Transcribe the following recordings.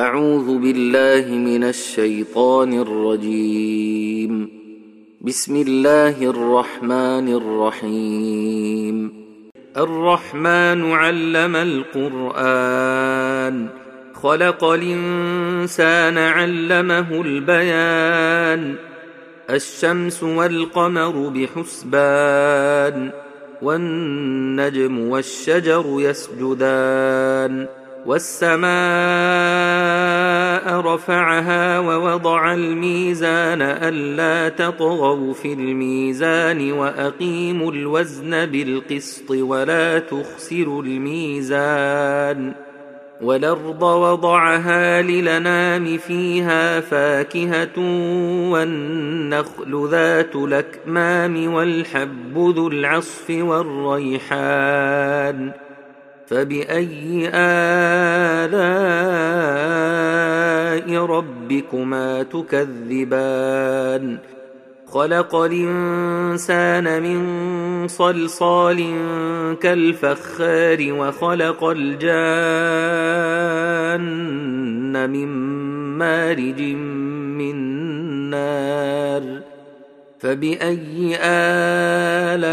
أعوذ بالله من الشيطان الرجيم. بسم الله الرحمن الرحيم. الرحمن علم القرآن خلق الإنسان علمه البيان الشمس والقمر بحسبان والنجم والشجر يسجدان. والسماء رفعها ووضع الميزان ألا تطغوا في الميزان وأقيموا الوزن بالقسط ولا تخسروا الميزان والأرض وضعها للنام فيها فاكهة والنخل ذات الأكمام والحب ذو العصف والريحان فبأي آلاء ربكما تكذبان؟ خلق الإنسان من صلصال كالفخار وخلق الجان من مارج من نار فبأي آلاء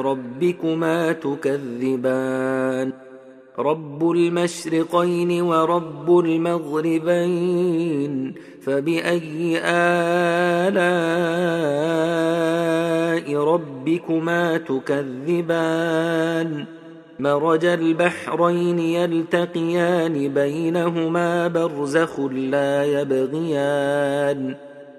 ربكما تكذبان؟ رب المشرقين ورب المغربين. فبأي آلاء ربكما تكذبان؟ مرج البحرين يلتقيان بينهما برزخ لا يبغيان.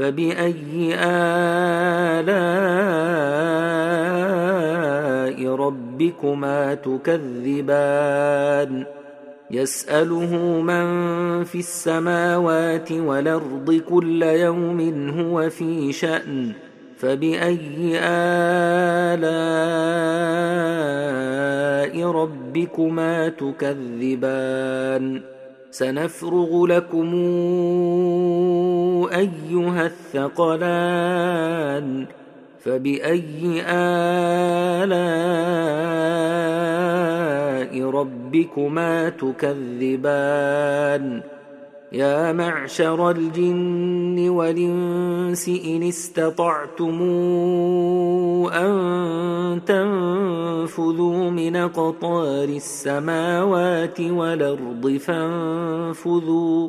فبأي آلاء ربكما تكذبان؟ يسأله من في السماوات والأرض كل يوم هو في شأن فبأي آلاء ربكما تكذبان؟ سنفرغ لكم أيها الثقلان فبأي آلاء ربكما تكذبان؟ يا معشر الجن والإنس إن استطعتم أن تنفذوا من قطار السماوات والأرض فانفذوا.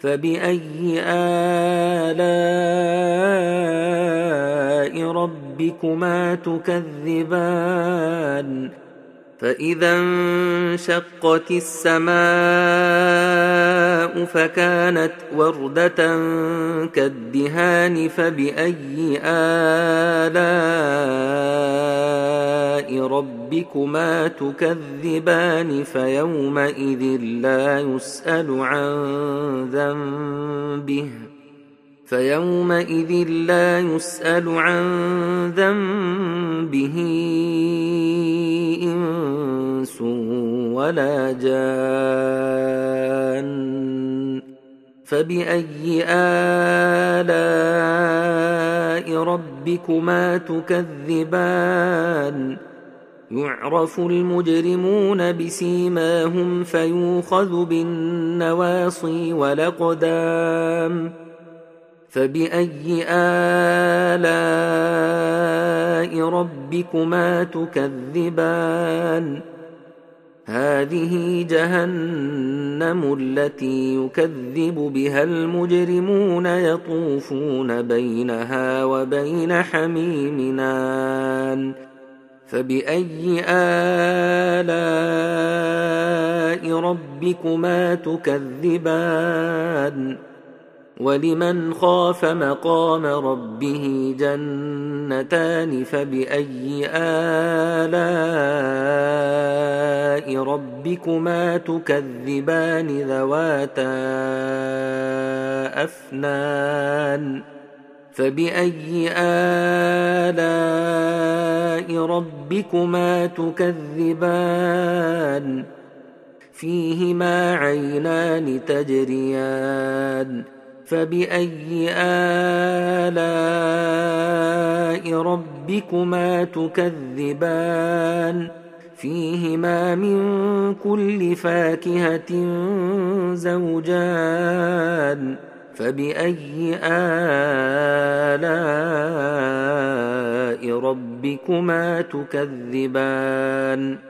فبأي آلاء ربكما تكذبان؟ فإذا انشقت السماء فكانت وردة كالدهان فبأي آلاء ربكما تكذبان؟ فيومئذ لا يسأل عن ذنبه فيومئذ لا يسأل عن ذنبه. إنس ولا جان فبأي آلاء ربكما تكذبان؟ يعرف المجرمون بسيماهم فيوخذ بالنواصي والأقدام. فبأي آلاء ربكما تكذبان؟ هذه جهنم التي يكذب بها المجرمون يطوفون بينها وبين حميمنان فبأي آلاء ربكما تكذبان؟ ولمن خاف مقام ربه جنتان فبأي آلاء ربكما تكذبان ذواتا أفنان فبأي آلاء ربكما تكذبان فيهما عينان تجريان فبأي آلاء ربكما تكذبان؟ فيهما من كل فاكهة زوجان. فبأي آلاء ربكما تكذبان؟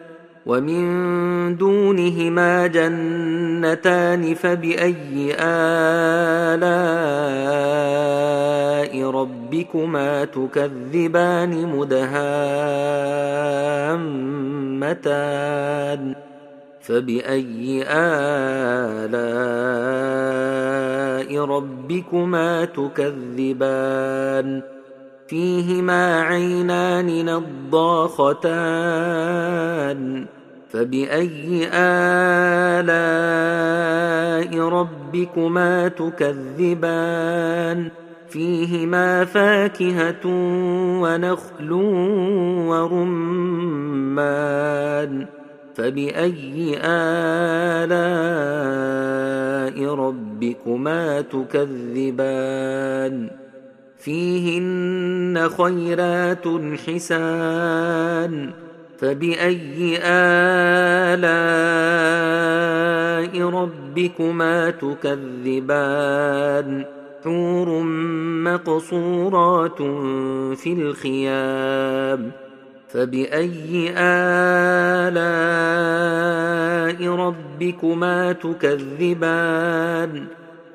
ومن دونهما جنتان فبأي آلاء ربكما تكذبان مدهامتان فبأي آلاء ربكما تكذبان فيهما عينان نضاختان فبأي آلاء ربكما تكذبان؟ فيهما فاكهة ونخل ورمان. فبأي آلاء ربكما تكذبان؟ فيهن خيرات حسان فبأي آلاء ربكما تكذبان حور مقصورات في الخيام فبأي آلاء ربكما تكذبان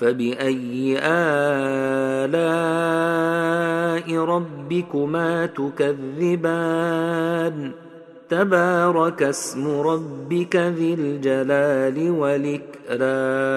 فباي الاء ربكما تكذبان تبارك اسم ربك ذي الجلال والاكرام